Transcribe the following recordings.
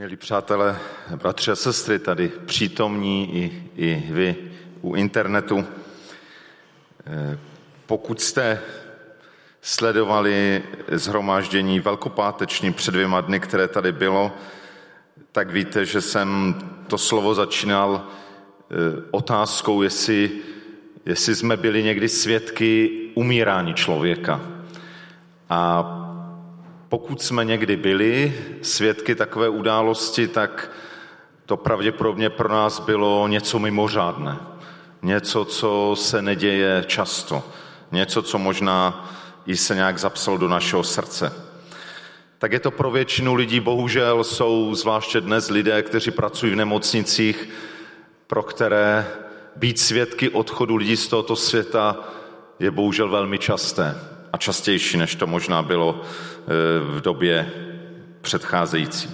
Milí přátelé, bratři a sestry, tady přítomní i, i vy u internetu, eh, pokud jste sledovali zhromáždění velkopáteční před dvěma dny, které tady bylo, tak víte, že jsem to slovo začínal eh, otázkou, jestli, jestli jsme byli někdy svědky umírání člověka. A pokud jsme někdy byli svědky takové události, tak to pravděpodobně pro nás bylo něco mimořádné. Něco, co se neděje často. Něco, co možná i se nějak zapsalo do našeho srdce. Tak je to pro většinu lidí, bohužel jsou zvláště dnes lidé, kteří pracují v nemocnicích, pro které být svědky odchodu lidí z tohoto světa je bohužel velmi časté a častější, než to možná bylo eh, v době předcházející.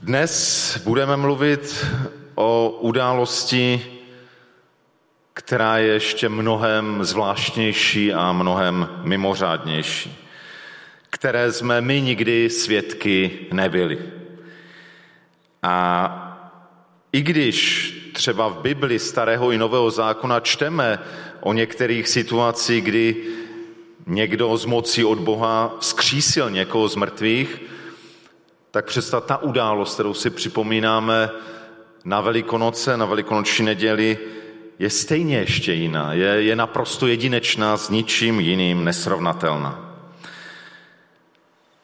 Dnes budeme mluvit o události, která je ještě mnohem zvláštnější a mnohem mimořádnější, které jsme my nikdy svědky nebyli. A i když třeba v Bibli starého i nového zákona čteme o některých situacích, kdy někdo z moci od Boha vzkřísil někoho z mrtvých, tak přestat ta událost, kterou si připomínáme na Velikonoce, na Velikonoční neděli, je stejně ještě jiná, je, je naprosto jedinečná, s ničím jiným nesrovnatelná.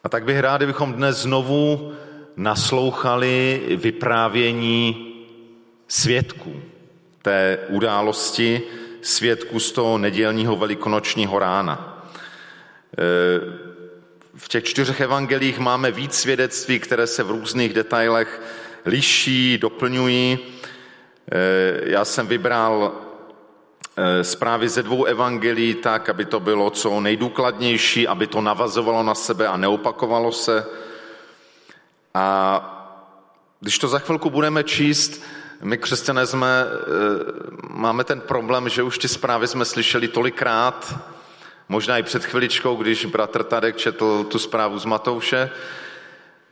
A tak bych rád, kdybychom dnes znovu naslouchali vyprávění svědků té události, svědků z toho nedělního velikonočního rána. E, v těch čtyřech evangelích máme víc svědectví, které se v různých detailech liší, doplňují. E, já jsem vybral e, zprávy ze dvou evangelií tak, aby to bylo co nejdůkladnější, aby to navazovalo na sebe a neopakovalo se. A když to za chvilku budeme číst, my křesťané jsme, eh, máme ten problém, že už ty zprávy jsme slyšeli tolikrát, možná i před chviličkou, když bratr Tadek četl tu zprávu z Matouše,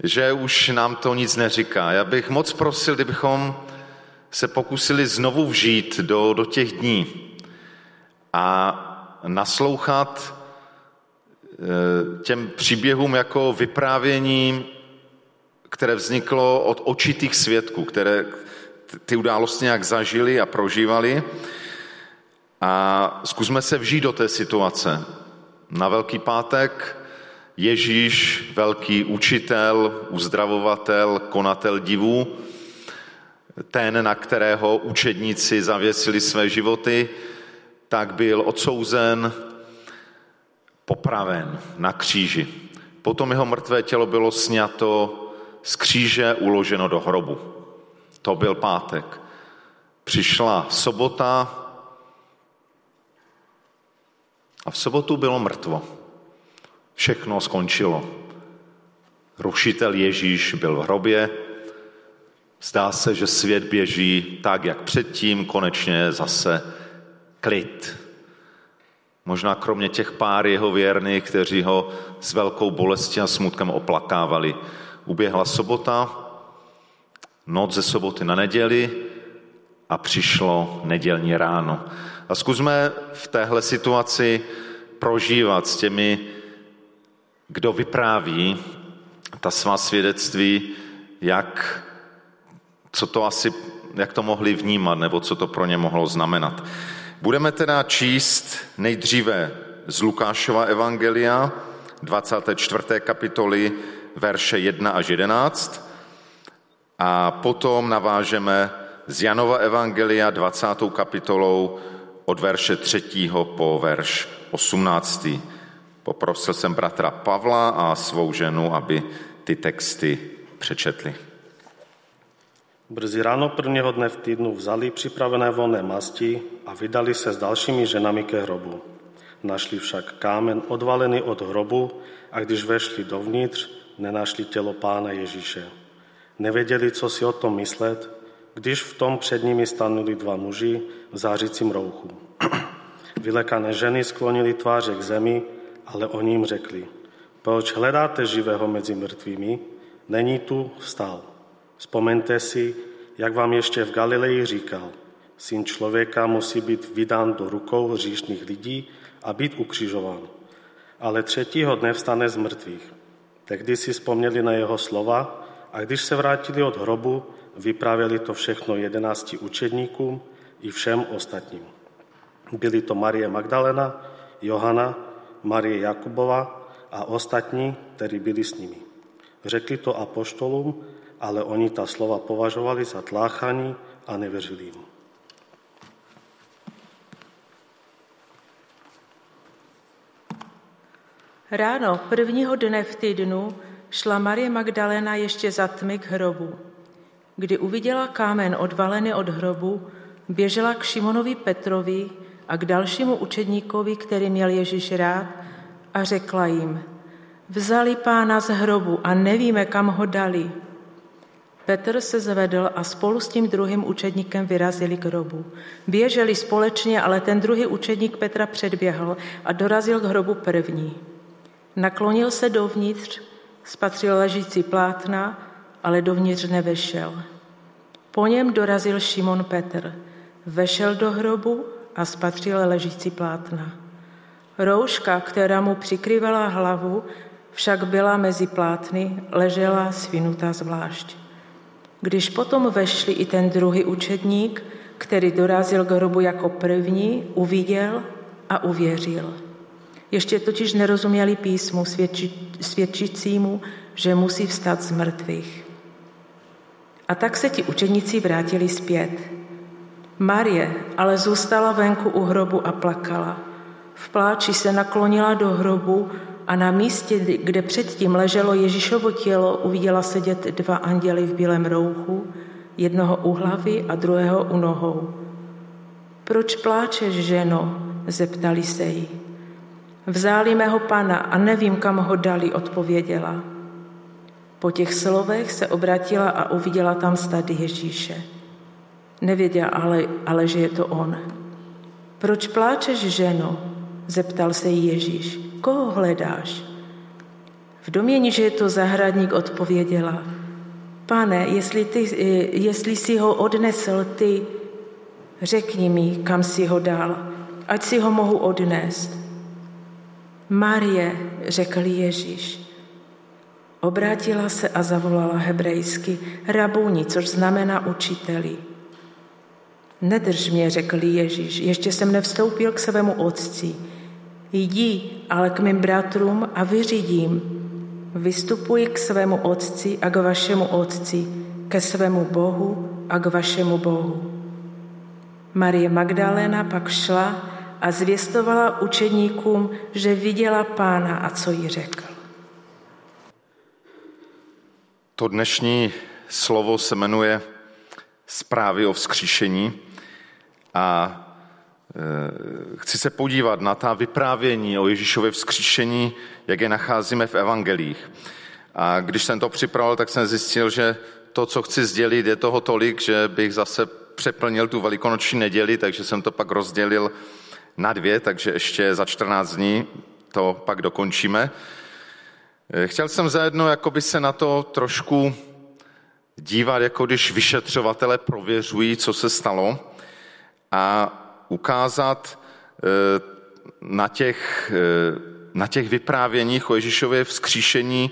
že už nám to nic neříká. Já bych moc prosil, kdybychom se pokusili znovu vžít do, do těch dní a naslouchat eh, těm příběhům jako vyprávění, které vzniklo od očitých svědků, které, ty události nějak zažili a prožívali. A zkusme se vžít do té situace. Na Velký pátek Ježíš, velký učitel, uzdravovatel, konatel divů, ten, na kterého učedníci zavěsili své životy, tak byl odsouzen, popraven na kříži. Potom jeho mrtvé tělo bylo sněto z kříže, uloženo do hrobu. To byl pátek. Přišla sobota a v sobotu bylo mrtvo. Všechno skončilo. Rušitel Ježíš byl v hrobě. Zdá se, že svět běží tak, jak předtím, konečně zase klid. Možná kromě těch pár jeho věrných, kteří ho s velkou bolestí a smutkem oplakávali. Uběhla sobota, noc ze soboty na neděli a přišlo nedělní ráno. A zkusme v téhle situaci prožívat s těmi, kdo vypráví ta svá svědectví, jak, co to asi, jak to mohli vnímat, nebo co to pro ně mohlo znamenat. Budeme teda číst nejdříve z Lukášova evangelia, 24. kapitoly, verše 1 až 11, a potom navážeme z Janova Evangelia 20. kapitolou od verše 3. po verš 18. Poprosil jsem bratra Pavla a svou ženu, aby ty texty přečetli. Brzy ráno prvního dne v týdnu vzali připravené volné masti a vydali se s dalšími ženami ke hrobu. Našli však kámen odvalený od hrobu a když vešli dovnitř, nenašli tělo pána Ježíše. Nevěděli, co si o tom myslet, když v tom před nimi stanuli dva muži v zářícím rouchu. Vylekané ženy sklonili tváře k zemi, ale oni jim řekli, proč hledáte živého mezi mrtvými? není tu, vstal. Vzpomeňte si, jak vám ještě v Galileji říkal, syn člověka musí být vydán do rukou říšných lidí a být ukřižován. Ale třetího dne vstane z mrtvých. Tehdy si vzpomněli na jeho slova a když se vrátili od hrobu, vyprávěli to všechno jedenácti učedníkům i všem ostatním. Byli to Marie Magdalena, Johana, Marie Jakubova a ostatní, kteří byli s nimi. Řekli to apoštolům, ale oni ta slova považovali za tláchaní a nevěřili jim. Ráno prvního dne v týdnu šla Marie Magdalena ještě za tmy k hrobu. Kdy uviděla kámen odvalený od hrobu, běžela k Šimonovi Petrovi a k dalšímu učedníkovi, který měl Ježíš rád, a řekla jim, vzali pána z hrobu a nevíme, kam ho dali. Petr se zvedl a spolu s tím druhým učedníkem vyrazili k hrobu. Běželi společně, ale ten druhý učedník Petra předběhl a dorazil k hrobu první. Naklonil se dovnitř, spatřil ležící plátna, ale dovnitř nevešel. Po něm dorazil Šimon Petr. Vešel do hrobu a spatřil ležící plátna. Rouška, která mu přikrývala hlavu, však byla mezi plátny, ležela svinutá zvlášť. Když potom vešli i ten druhý učedník, který dorazil k hrobu jako první, uviděl a uvěřil. Ještě totiž nerozuměli písmu svědči, svědčícímu, že musí vstat z mrtvých. A tak se ti učeníci vrátili zpět. Marie ale zůstala venku u hrobu a plakala. V pláči se naklonila do hrobu a na místě, kde předtím leželo Ježíšovo tělo, uviděla sedět dva anděly v bílém rouchu, jednoho u hlavy a druhého u nohou. Proč pláčeš, ženo? zeptali se jí. Vzali mého pana a nevím, kam ho dali, odpověděla. Po těch slovech se obratila a uviděla tam stady Ježíše. Nevěděla ale, ale, že je to on. Proč pláčeš, ženo? Zeptal se jí Ježíš. Koho hledáš? V domění, že je to zahradník, odpověděla. Pane, jestli, ty, jestli si ho odnesl ty, řekni mi, kam si ho dal, ať si ho mohu odnést. Marie, řekl Ježíš. Obrátila se a zavolala hebrejsky rabůni, což znamená učiteli. Nedrž mě, řekl Ježíš, ještě jsem nevstoupil k svému otci. Jdi ale k mým bratrům a vyřídím. Vystupuji k svému otci a k vašemu otci, ke svému Bohu a k vašemu Bohu. Marie Magdalena pak šla a zvěstovala učedníkům, že viděla pána a co jí řekl. To dnešní slovo se jmenuje Zprávy o vzkříšení a e, chci se podívat na ta vyprávění o Ježíšově vzkříšení, jak je nacházíme v evangelích. A když jsem to připravil, tak jsem zjistil, že to, co chci sdělit, je toho tolik, že bych zase přeplnil tu velikonoční neděli, takže jsem to pak rozdělil na dvě, takže ještě za 14 dní to pak dokončíme. Eh, chtěl jsem zajedno jakoby se na to trošku dívat, jako když vyšetřovatele prověřují, co se stalo a ukázat eh, na těch, eh, na těch vyprávěních o Ježíšově vzkříšení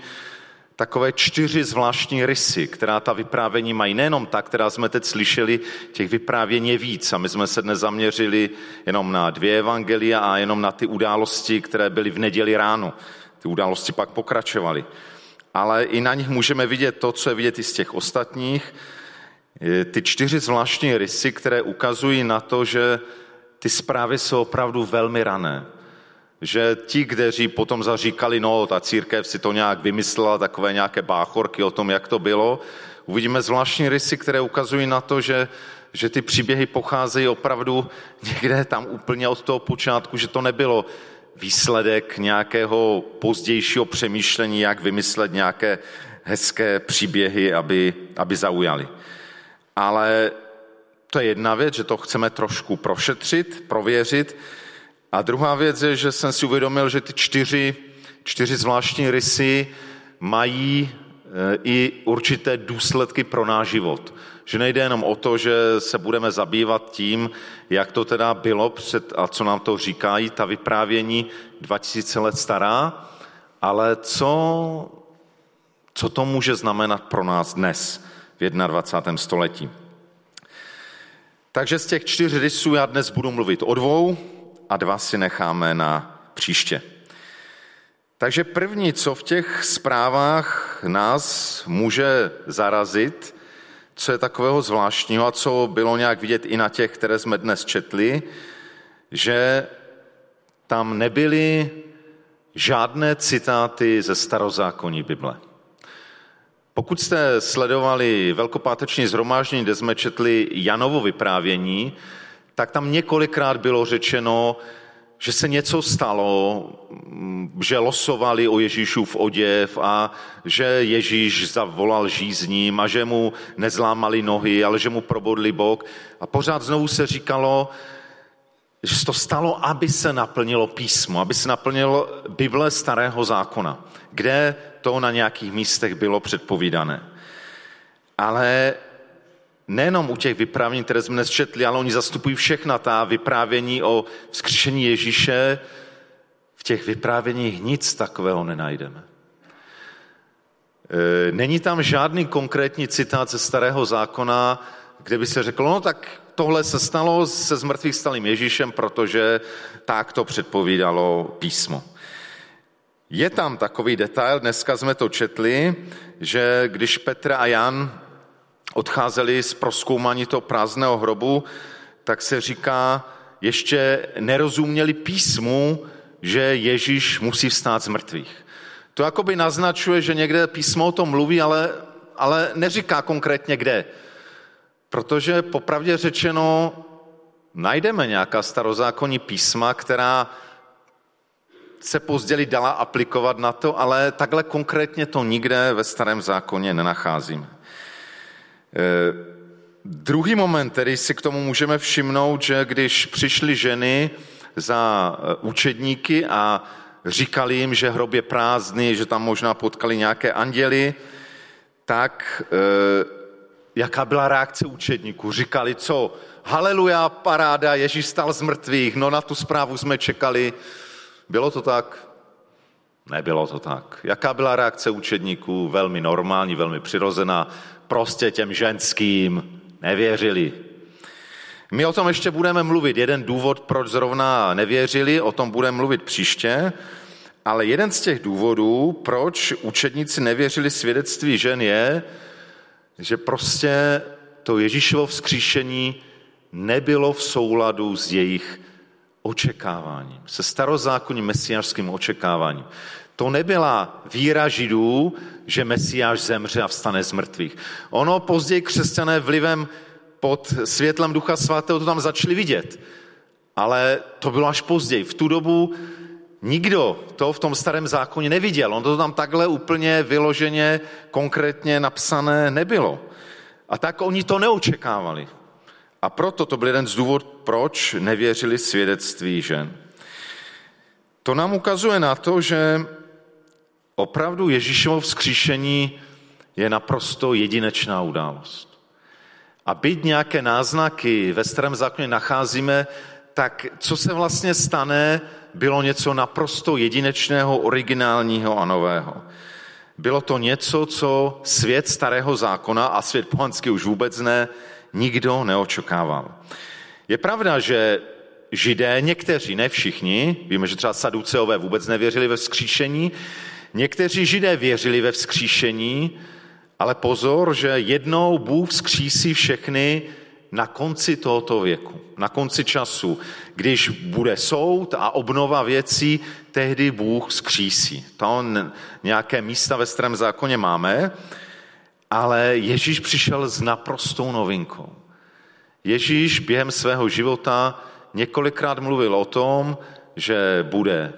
takové čtyři zvláštní rysy, která ta vyprávění mají. Nejenom ta, která jsme teď slyšeli, těch vyprávění je víc. A my jsme se dnes zaměřili jenom na dvě evangelia a jenom na ty události, které byly v neděli ráno. Ty události pak pokračovaly. Ale i na nich můžeme vidět to, co je vidět i z těch ostatních. Ty čtyři zvláštní rysy, které ukazují na to, že ty zprávy jsou opravdu velmi rané že ti, kteří potom zaříkali, no, ta církev si to nějak vymyslela, takové nějaké báchorky o tom, jak to bylo, uvidíme zvláštní rysy, které ukazují na to, že, že ty příběhy pocházejí opravdu někde tam úplně od toho počátku, že to nebylo výsledek nějakého pozdějšího přemýšlení, jak vymyslet nějaké hezké příběhy, aby, aby zaujali. Ale to je jedna věc, že to chceme trošku prošetřit, prověřit, a druhá věc je, že jsem si uvědomil, že ty čtyři, čtyři zvláštní rysy mají i určité důsledky pro náš život. Že nejde jenom o to, že se budeme zabývat tím, jak to teda bylo před, a co nám to říkají, ta vyprávění 2000 let stará, ale co, co to může znamenat pro nás dnes v 21. století. Takže z těch čtyř rysů já dnes budu mluvit o dvou a dva si necháme na příště. Takže první, co v těch zprávách nás může zarazit, co je takového zvláštního a co bylo nějak vidět i na těch, které jsme dnes četli, že tam nebyly žádné citáty ze starozákonní Bible. Pokud jste sledovali velkopáteční zhromáždění, kde jsme četli Janovo vyprávění, tak tam několikrát bylo řečeno, že se něco stalo, že losovali o Ježíšův oděv a že Ježíš zavolal žízním a že mu nezlámali nohy, ale že mu probodli bok. A pořád znovu se říkalo, že to stalo, aby se naplnilo písmo, aby se naplnilo Bible starého zákona, kde to na nějakých místech bylo předpovídané. Ale nejenom u těch vyprávění, které jsme dnes četli, ale oni zastupují všechna ta vyprávění o vzkříšení Ježíše. V těch vyprávěních nic takového nenajdeme. E, není tam žádný konkrétní citát ze starého zákona, kde by se řeklo, no tak tohle se stalo se zmrtvých stalým Ježíšem, protože tak to předpovídalo písmo. Je tam takový detail, dneska jsme to četli, že když Petr a Jan odcházeli z proskoumání toho prázdného hrobu, tak se říká, ještě nerozuměli písmu, že Ježíš musí vstát z mrtvých. To jakoby naznačuje, že někde písmo o tom mluví, ale, ale neříká konkrétně kde. Protože popravdě řečeno, najdeme nějaká starozákonní písma, která se později dala aplikovat na to, ale takhle konkrétně to nikde ve starém zákoně nenacházíme. Eh, druhý moment, který si k tomu můžeme všimnout, že když přišly ženy za eh, učedníky a říkali jim, že hrob je prázdný, že tam možná potkali nějaké anděly, tak eh, jaká byla reakce učedníků? Říkali, co? Haleluja, paráda, Ježíš stal z mrtvých, no na tu zprávu jsme čekali. Bylo to tak? Nebylo to tak. Jaká byla reakce učedníků? Velmi normální, velmi přirozená prostě těm ženským nevěřili. My o tom ještě budeme mluvit. Jeden důvod, proč zrovna nevěřili, o tom budeme mluvit příště, ale jeden z těch důvodů, proč učedníci nevěřili svědectví žen je, že prostě to Ježíšovo vzkříšení nebylo v souladu s jejich očekáváním, se starozákonním mesiářským očekáváním. To nebyla víra židů, že Mesiáš zemře a vstane z mrtvých. Ono později křesťané vlivem pod světlem Ducha Svatého to tam začali vidět. Ale to bylo až později. V tu dobu nikdo to v tom starém zákoně neviděl. On to tam takhle úplně vyloženě, konkrétně napsané nebylo. A tak oni to neočekávali. A proto to byl jeden z důvodů, proč nevěřili svědectví žen. To nám ukazuje na to, že opravdu Ježíšovo vzkříšení je naprosto jedinečná událost. A byť nějaké náznaky ve starém zákoně nacházíme, tak co se vlastně stane, bylo něco naprosto jedinečného, originálního a nového. Bylo to něco, co svět starého zákona a svět pohanský už vůbec ne, nikdo neočekával. Je pravda, že židé, někteří, ne všichni, víme, že třeba saduceové vůbec nevěřili ve vzkříšení, Někteří židé věřili ve vzkříšení, ale pozor, že jednou Bůh vzkřísí všechny na konci tohoto věku, na konci času, když bude soud a obnova věcí, tehdy Bůh vzkřísí. To nějaké místa ve starém zákoně máme, ale Ježíš přišel s naprostou novinkou. Ježíš během svého života několikrát mluvil o tom, že bude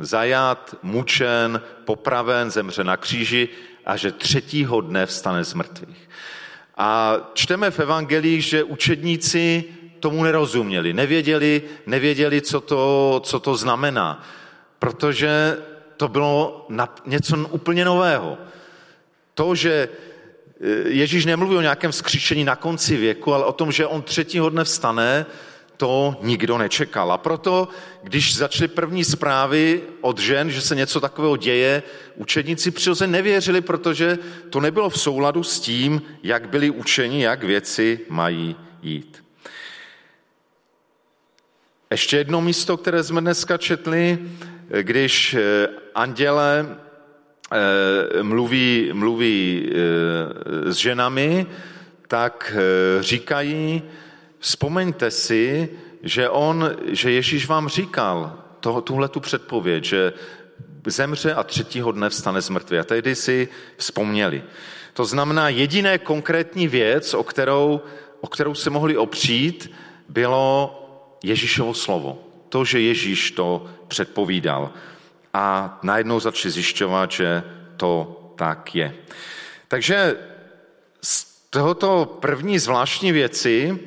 zajat, mučen, popraven, zemře na kříži a že třetího dne vstane z mrtvých. A čteme v evangelii, že učedníci tomu nerozuměli, nevěděli, nevěděli co, to, co to znamená, protože to bylo něco úplně nového. To, že Ježíš nemluví o nějakém vzkříšení na konci věku, ale o tom, že on třetího dne vstane, to nikdo nečekal. A proto, když začaly první zprávy od žen, že se něco takového děje, učedníci přirozeně nevěřili, protože to nebylo v souladu s tím, jak byli učeni, jak věci mají jít. Ještě jedno místo, které jsme dneska četli, když eh, anděle eh, mluví, mluví eh, s ženami, tak říkají, vzpomeňte si, že, on, že Ježíš vám říkal tuhle tu předpověď, že zemře a třetího dne vstane z mrtvě. A tehdy si vzpomněli. To znamená, jediné konkrétní věc, o kterou, o kterou se mohli opřít, bylo Ježíšovo slovo. To, že Ježíš to předpovídal. A najednou začali zjišťovat, že to tak je. Takže z tohoto první zvláštní věci,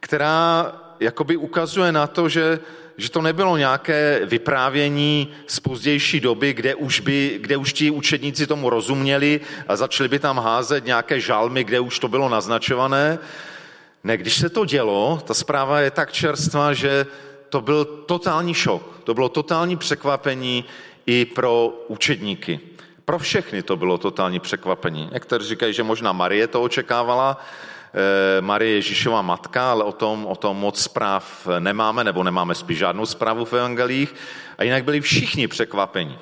která jakoby ukazuje na to, že, že to nebylo nějaké vyprávění z pozdější doby, kde už, by, kde už ti učedníci tomu rozuměli a začali by tam házet nějaké žalmy, kde už to bylo naznačované, ne, když se to dělo, ta zpráva je tak čerstvá, že to byl totální šok. To bylo totální překvapení i pro učedníky. Pro všechny to bylo totální překvapení. Někteří říkají, že možná Marie to očekávala, eh, Marie Ježíšova matka, ale o tom, o tom moc zpráv nemáme, nebo nemáme spíš žádnou zprávu v evangelích. A jinak byli všichni překvapení.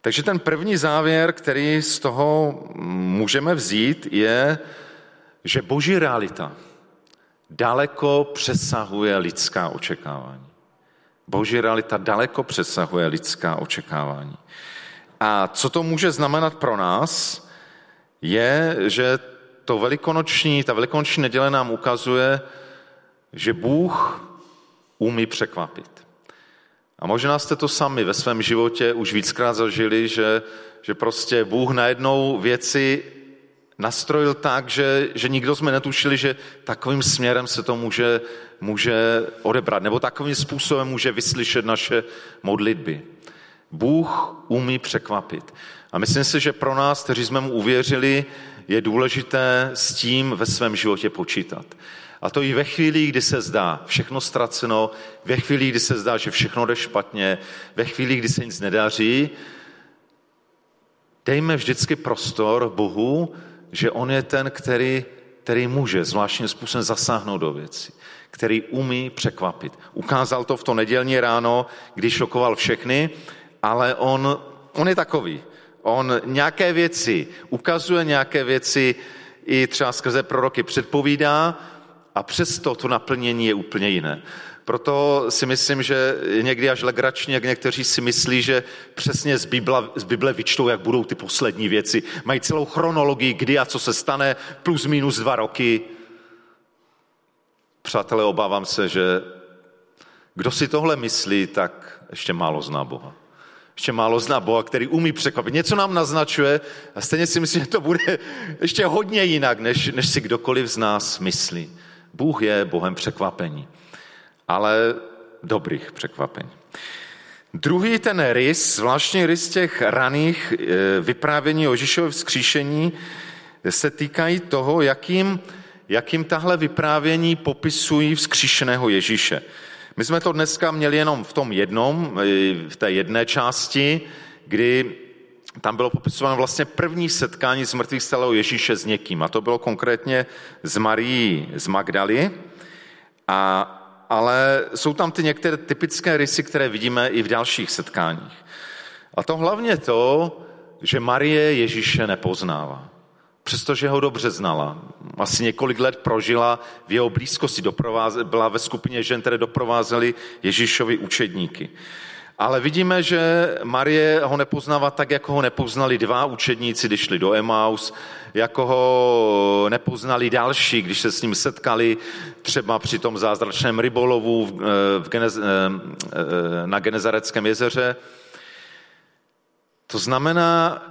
Takže ten první závěr, který z toho můžeme vzít, je, že boží realita daleko přesahuje lidská očekávání. Boží realita daleko přesahuje lidská očekávání. A co to může znamenat pro nás, je, že to velikonoční, ta velikonoční neděle nám ukazuje, že Bůh umí překvapit. A možná jste to sami ve svém životě už víckrát zažili, že, že prostě Bůh najednou věci nastrojil tak, že, že nikdo jsme netušili, že takovým směrem se to může, může odebrat, nebo takovým způsobem může vyslyšet naše modlitby. Bůh umí překvapit. A myslím si, že pro nás, kteří jsme mu uvěřili, je důležité s tím ve svém životě počítat. A to i ve chvíli, kdy se zdá všechno ztraceno, ve chvíli, kdy se zdá, že všechno jde špatně, ve chvíli, kdy se nic nedaří, dejme vždycky prostor Bohu, že on je ten, který, který může zvláštním způsobem zasáhnout do věcí, který umí překvapit. Ukázal to v to nedělní ráno, když šokoval všechny, ale on, on je takový. On nějaké věci ukazuje, nějaké věci i třeba skrze proroky předpovídá a přesto to naplnění je úplně jiné. Proto si myslím, že někdy až legračně, jak někteří si myslí, že přesně z Bible, z Bible vyčtou, jak budou ty poslední věci. Mají celou chronologii, kdy a co se stane, plus minus dva roky. Přátelé, obávám se, že kdo si tohle myslí, tak ještě málo zná Boha. Ještě málo zná Boha, který umí překvapit. Něco nám naznačuje a stejně si myslím, že to bude ještě hodně jinak, než, než si kdokoliv z nás myslí. Bůh je Bohem překvapení ale dobrých překvapení. Druhý ten rys, zvláštní rys těch raných eh, vyprávění o Ježíšově vzkříšení, se týkají toho, jakým, jakým tahle vyprávění popisují vzkříšeného Ježíše. My jsme to dneska měli jenom v tom jednom, eh, v té jedné části, kdy tam bylo popisováno vlastně první setkání z mrtvých stalého Ježíše s někým. A to bylo konkrétně z Marí z Magdaly. A ale jsou tam ty některé typické rysy, které vidíme i v dalších setkáních. A to hlavně to, že Marie Ježíše nepoznává. Přestože ho dobře znala. Asi několik let prožila v jeho blízkosti, byla ve skupině žen, které doprovázely Ježíšovi učedníky. Ale vidíme, že Marie ho nepoznává tak, jako ho nepoznali dva učedníci, když šli do Emaus, jako ho nepoznali další, když se s ním setkali třeba při tom zázračném rybolovu v eh, Genez, eh, eh, na Genezareckém jezeře. To znamená,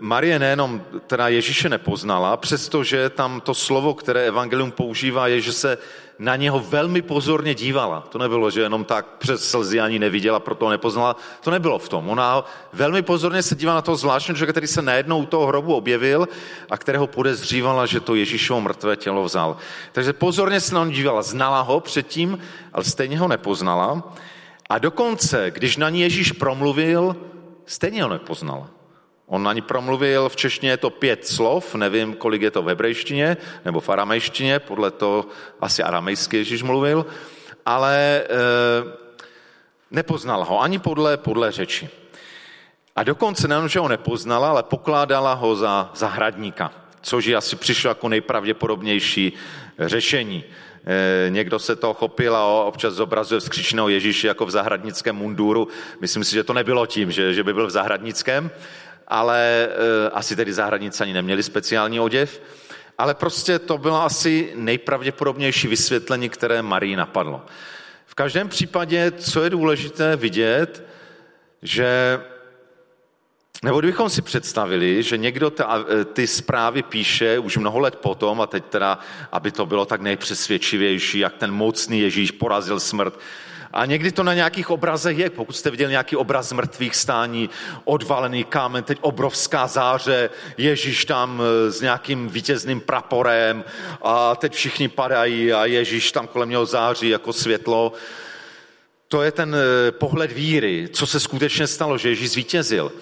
Marie nejenom teda Ježíše nepoznala, přestože tam to slovo, které evangelium používá, je, že se na něho velmi pozorně dívala. To nebylo, že jenom tak přes slzy ani neviděla, proto nepoznala. To nebylo v tom. Ona velmi pozorně se dívala na toho zvláštního člověka, který se najednou u toho hrobu objevil a kterého podezřívala, že to Ježíšovo mrtvé tělo vzal. Takže pozorně se na něj dívala. Znala ho předtím, ale stejně ho nepoznala. A dokonce, když na ní Ježíš promluvil, stejně ho nepoznala. On na ní promluvil, v češtině je to pět slov, nevím, kolik je to v hebrejštině nebo v aramejštině, podle toho asi aramejsky Ježíš mluvil, ale e, nepoznala ho ani podle, podle řeči. A dokonce nejenom, že ho nepoznala, ale pokládala ho za zahradníka, což je asi přišlo jako nejpravděpodobnější řešení. E, někdo se toho chopil a občas zobrazuje vzkříšeného Ježíše jako v zahradnickém munduru. Myslím si, že to nebylo tím, že, že by byl v zahradnickém, ale e, asi tedy zahradníci ani neměli speciální oděv, ale prostě to bylo asi nejpravděpodobnější vysvětlení, které Marii napadlo. V každém případě, co je důležité vidět, že nebo kdybychom si představili, že někdo ta, e, ty zprávy píše už mnoho let potom, a teď teda, aby to bylo tak nejpřesvědčivější, jak ten mocný Ježíš porazil smrt, a někdy to na nějakých obrazech je, pokud jste viděli nějaký obraz mrtvých stání, odvalený kámen, teď obrovská záře, Ježíš tam e, s nějakým vítězným praporem a teď všichni padají a Ježíš tam kolem něho září jako světlo. To je ten e, pohled víry, co se skutečně stalo, že Ježíš zvítězil.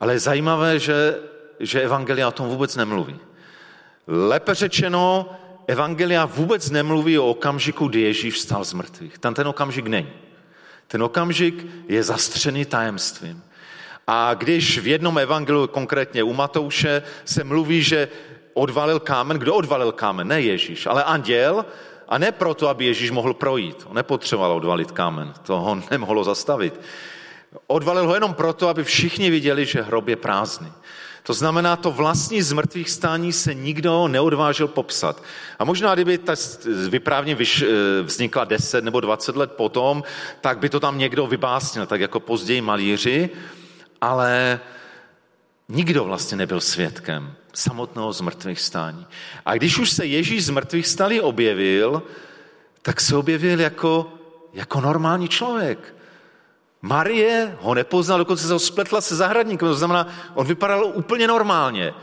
Ale je zajímavé, že, že Evangelia o tom vůbec nemluví. Lépe řečeno, Evangelia vůbec nemluví o okamžiku, kdy Ježíš vstal z mrtvých. Tam ten okamžik není. Ten okamžik je zastřený tajemstvím. A když v jednom evangeliu, konkrétně u Matouše, se mluví, že odvalil kámen, kdo odvalil kámen? Ne Ježíš, ale anděl, a ne proto, aby Ježíš mohl projít. On nepotřeboval odvalit kámen, to ho nemohlo zastavit. Odvalil ho jenom proto, aby všichni viděli, že hrob je prázdný. To znamená, to vlastní zmrtvých stání se nikdo neodvážil popsat. A možná, kdyby ta vyprávně eh, vznikla 10 nebo 20 let potom, tak by to tam někdo vybásnil, tak jako později malíři, ale nikdo vlastně nebyl svědkem samotného zmrtvých stání. A když už se Ježíš z mrtvých stálí objevil, tak se objevil jako, jako normální člověk. Marie ho nepoznala, dokonce se ho spletla se zahradníkem, to znamená, on vypadal úplně normálně.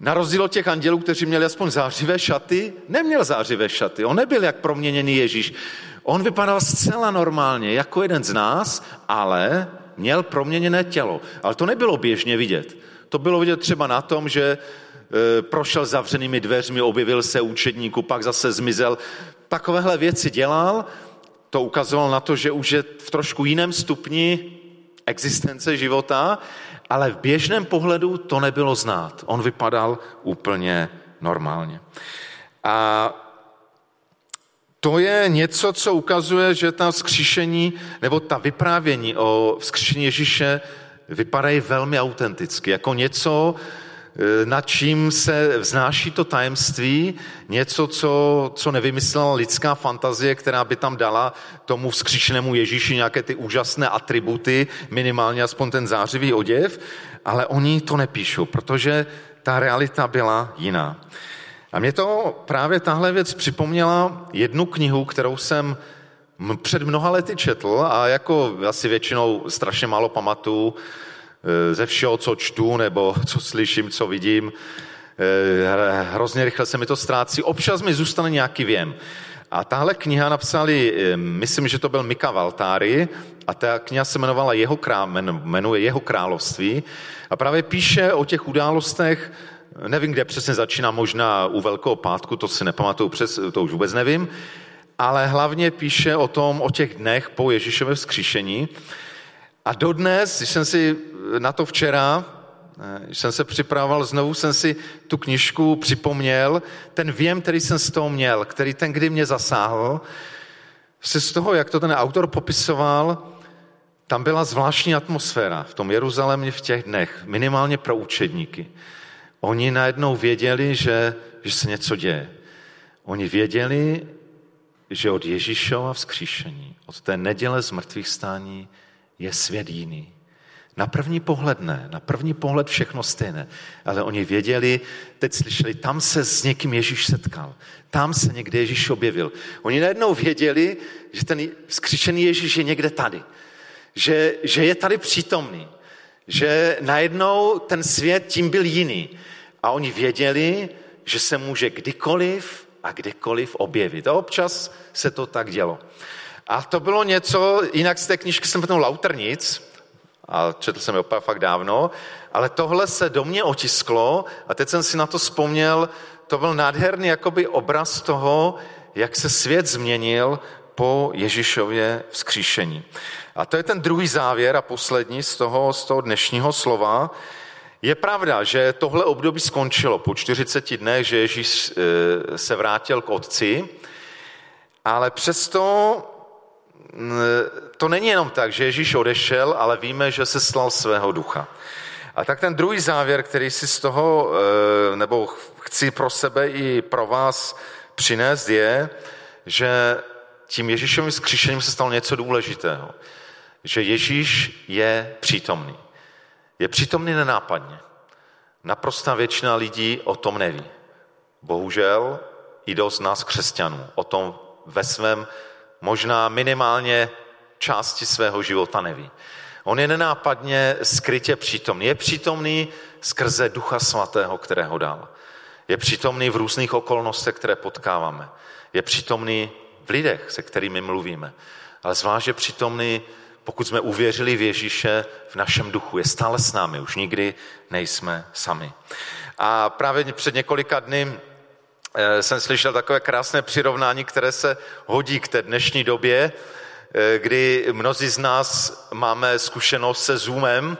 Na rozdíl od těch andělů, kteří měli aspoň zářivé šaty, neměl zářivé šaty. On nebyl jak proměněný Ježíš. On vypadal zcela normálně, jako jeden z nás, ale měl proměněné tělo. Ale to nebylo běžně vidět. To bylo vidět třeba na tom, že e, prošel zavřenými dveřmi, objevil se učedníku, pak zase zmizel. Takovéhle věci dělal to ukazovalo na to, že už je v trošku jiném stupni existence života, ale v běžném pohledu to nebylo znát. On vypadal úplně normálně. A to je něco, co ukazuje, že ta vzkříšení, nebo ta vyprávění o vzkříšení Ježíše vypadají velmi autenticky, jako něco, nad čím se vznáší to tajemství, něco, co, co nevymyslela lidská fantazie, která by tam dala tomu vzkříšenému Ježíši nějaké ty úžasné atributy, minimálně aspoň ten zářivý oděv, ale oni to nepíšou, protože ta realita byla jiná. A mě to právě tahle věc připomněla jednu knihu, kterou jsem před mnoha lety četl a jako asi většinou strašně málo pamatuju, ze všeho, co čtu nebo co slyším, co vidím. Eh, hrozně rychle se mi to ztrácí. Občas mi zůstane nějaký věm. A tahle kniha napsali, eh, myslím, že to byl Mika Valtáry, a ta kniha se jmenovala Jeho král, jmenuje Jeho království. A právě píše o těch událostech, nevím, kde přesně začíná, možná u Velkého pátku, to si nepamatuju přes, to už vůbec nevím, ale hlavně píše o tom, o těch dnech po Ježíšově vzkříšení. A dodnes, když jsem si na to včera, když jsem se připravoval, znovu jsem si tu knižku připomněl, ten věm, který jsem z toho měl, který ten kdy mě zasáhl, se z toho, jak to ten autor popisoval, tam byla zvláštní atmosféra v tom Jeruzalémě v těch dnech, minimálně pro učedníky. Oni najednou věděli, že, že se něco děje. Oni věděli, že od Ježíšova vzkříšení, od té neděle z mrtvých stání je svět jiný. Na první pohled ne, na první pohled všechno stejné, ale oni věděli, teď slyšeli, tam se s někým Ježíš setkal, tam se někde Ježíš objevil. Oni najednou věděli, že ten vzkříšený Ježíš je někde tady, že, že je tady přítomný, že najednou ten svět tím byl jiný. A oni věděli, že se může kdykoliv a kdekoliv objevit. A občas se to tak dělo. A to bylo něco, jinak z té knižky jsem potom Lauternic, a četl jsem opravdu fakt dávno, ale tohle se do mě otisklo a teď jsem si na to vzpomněl, to byl nádherný jakoby obraz toho, jak se svět změnil po Ježíšově vzkříšení. A to je ten druhý závěr a poslední z toho, z toho dnešního slova. Je pravda, že tohle období skončilo po 40 dnech, že Ježíš eh, se vrátil k otci, ale přesto to není jenom tak, že Ježíš odešel, ale víme, že se slal svého ducha. A tak ten druhý závěr, který si z toho, eh, nebo chci pro sebe i pro vás přinést, je, že tím Ježíšovým zkříšením se stalo něco důležitého. Že Ježíš je přítomný. Je přítomný nenápadně. Naprostá většina lidí o tom neví. Bohužel i dost nás křesťanů o tom ve svém možná minimálně části svého života neví. On je nenápadně skrytě přítomný. Je přítomný skrze Ducha Svatého, kterého dal. Je přítomný v různých okolnostech, které potkáváme. Je přítomný v lidech, se kterými mluvíme. Ale zvlášť je přítomný, pokud jsme uvěřili v Ježíše, v našem duchu. Je stále s námi, už nikdy nejsme sami. A právě před několika dny jsem slyšel takové krásné přirovnání, které se hodí k té dnešní době, eh, kdy mnozí z nás máme zkušenost se Zoomem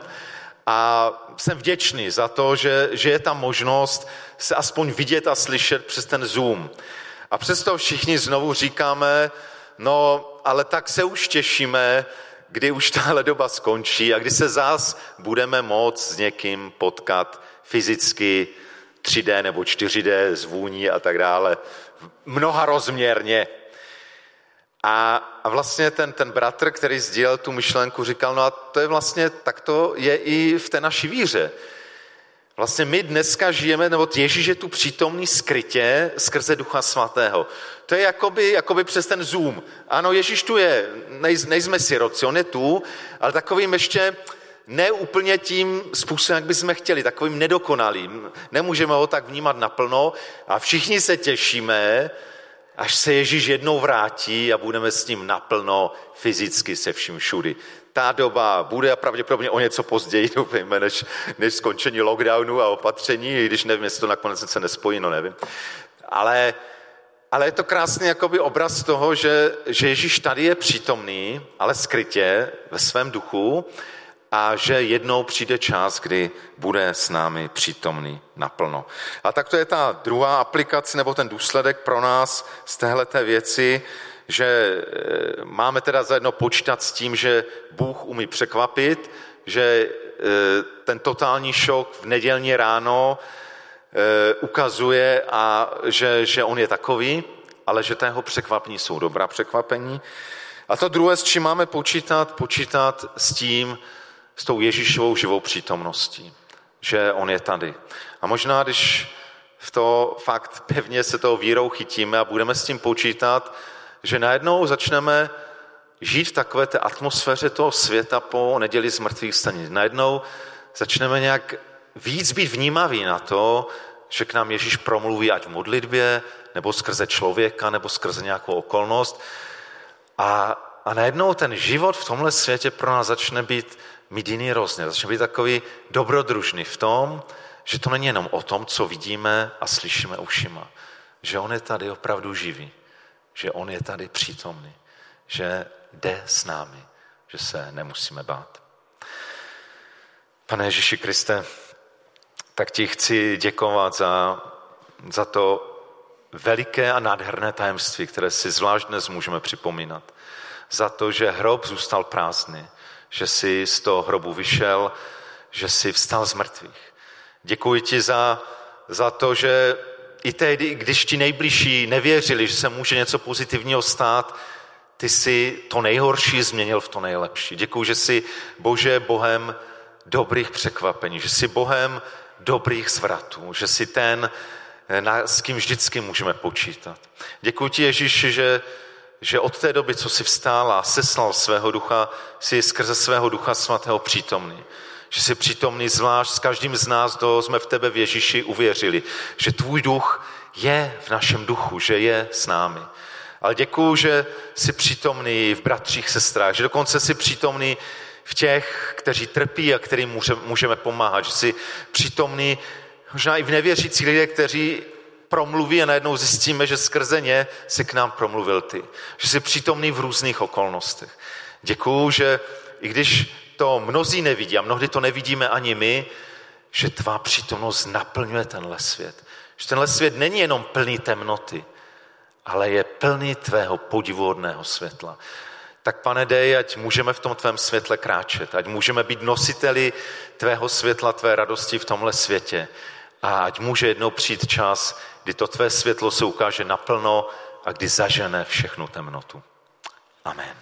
a jsem vděčný za to, že, že je tam možnost se aspoň vidět a slyšet přes ten Zoom. A přesto všichni znovu říkáme, no ale tak se už těšíme, kdy už tahle doba skončí a kdy se zás budeme moct s někým potkat fyzicky, 3D nebo 4D zvůní a tak dále, mnoha rozměrně. A, a vlastně ten, ten bratr, který sdílel tu myšlenku, říkal, no a to je vlastně, tak to je i v té naší víře. Vlastně my dneska žijeme, nebo Ježíš je tu přítomný skrytě skrze Ducha Svatého. To je jakoby, jakoby přes ten zoom. Ano, Ježíš tu je, nej, nejsme siroci, on je tu, ale takovým ještě ne úplně tím způsobem, jak bychom chtěli, takovým nedokonalým. Nemůžeme ho tak vnímat naplno a všichni se těšíme, až se Ježíš jednou vrátí a budeme s ním naplno fyzicky se vším všudy. Ta doba bude a pravděpodobně o něco později, doufejme, než, než skončení lockdownu a opatření, i když nevím, jestli to nakonec se nespojí, no nevím. Ale, ale je to krásný jakoby obraz toho, že, že Ježíš tady je přítomný, ale skrytě ve svém duchu a že jednou přijde čas, kdy bude s námi přítomný naplno. A tak to je ta druhá aplikace nebo ten důsledek pro nás z téhleté věci, že e, máme teda zajedno počítat s tím, že Bůh umí překvapit, že e, ten totální šok v nedělní ráno e, ukazuje, a že, že on je takový, ale že tého překvapení jsou dobrá překvapení. A to druhé, s čím máme počítat, počítat s tím, s tou Ježíšovou živou přítomností, že on je tady. A možná, když v to fakt pevně se toho vírou chytíme a budeme s tím počítat, že najednou začneme žít v takové té atmosféře toho světa po neděli z mrtvých staní. Najednou začneme nějak víc být vnímaví na to, že k nám Ježíš promluví ať v modlitbě, nebo skrze člověka, nebo skrze nějakou okolnost. A, a najednou ten život v tomhle světě pro nás začne být mít jiný rozměr, začne být takový dobrodružný v tom, že to není jenom o tom, co vidíme a slyšíme ušima. Že on je tady opravdu živý, že on je tady přítomný, že jde s námi, že se nemusíme bát. Pane Ježíši Kriste, tak ti chci děkovat za, za to veliké a nádherné tajemství, které si zvlášť dnes můžeme připomínat. Za to, že hrob zůstal prázdný, že jsi z toho hrobu vyšel, že jsi vstal z mrtvých. Děkuji ti za, za to, že i tehdy, když ti nejbližší nevěřili, že se může něco pozitivního stát, ty jsi to nejhorší změnil v to nejlepší. Děkuji, že jsi Bože Bohem dobrých překvapení, že jsi Bohem dobrých zvratů, že jsi ten, s kým vždycky můžeme počítat. Děkuji ti, Ježíši, že, že od té doby, co jsi vstál a seslal svého ducha, jsi skrze svého ducha svatého přítomný. Že jsi přítomný zvlášť s každým z nás, kdo jsme v tebe v Ježíši uvěřili. Že tvůj duch je v našem duchu, že je s námi. Ale děkuju, že jsi přítomný v bratřích, sestrách, že dokonce jsi přítomný v těch, kteří trpí a kterým můžeme pomáhat, že jsi přítomný možná i v nevěřících lidech, kteří promluví a najednou zjistíme, že skrze ně si k nám promluvil ty. Že jsi přítomný v různých okolnostech. Děkuju, že i když to mnozí nevidí a mnohdy to nevidíme ani my, že tvá přítomnost naplňuje tenhle svět. Že tenhle svět není jenom plný temnoty, ale je plný tvého podivuhodného světla. Tak pane, dej, ať můžeme v tom tvém světle kráčet, ať můžeme být nositeli tvého světla, tvé radosti v tomhle světě. A ať může jednou přijít čas, kdy to tvé světlo se ukáže naplno a kdy zažene všechnu temnotu. Amen.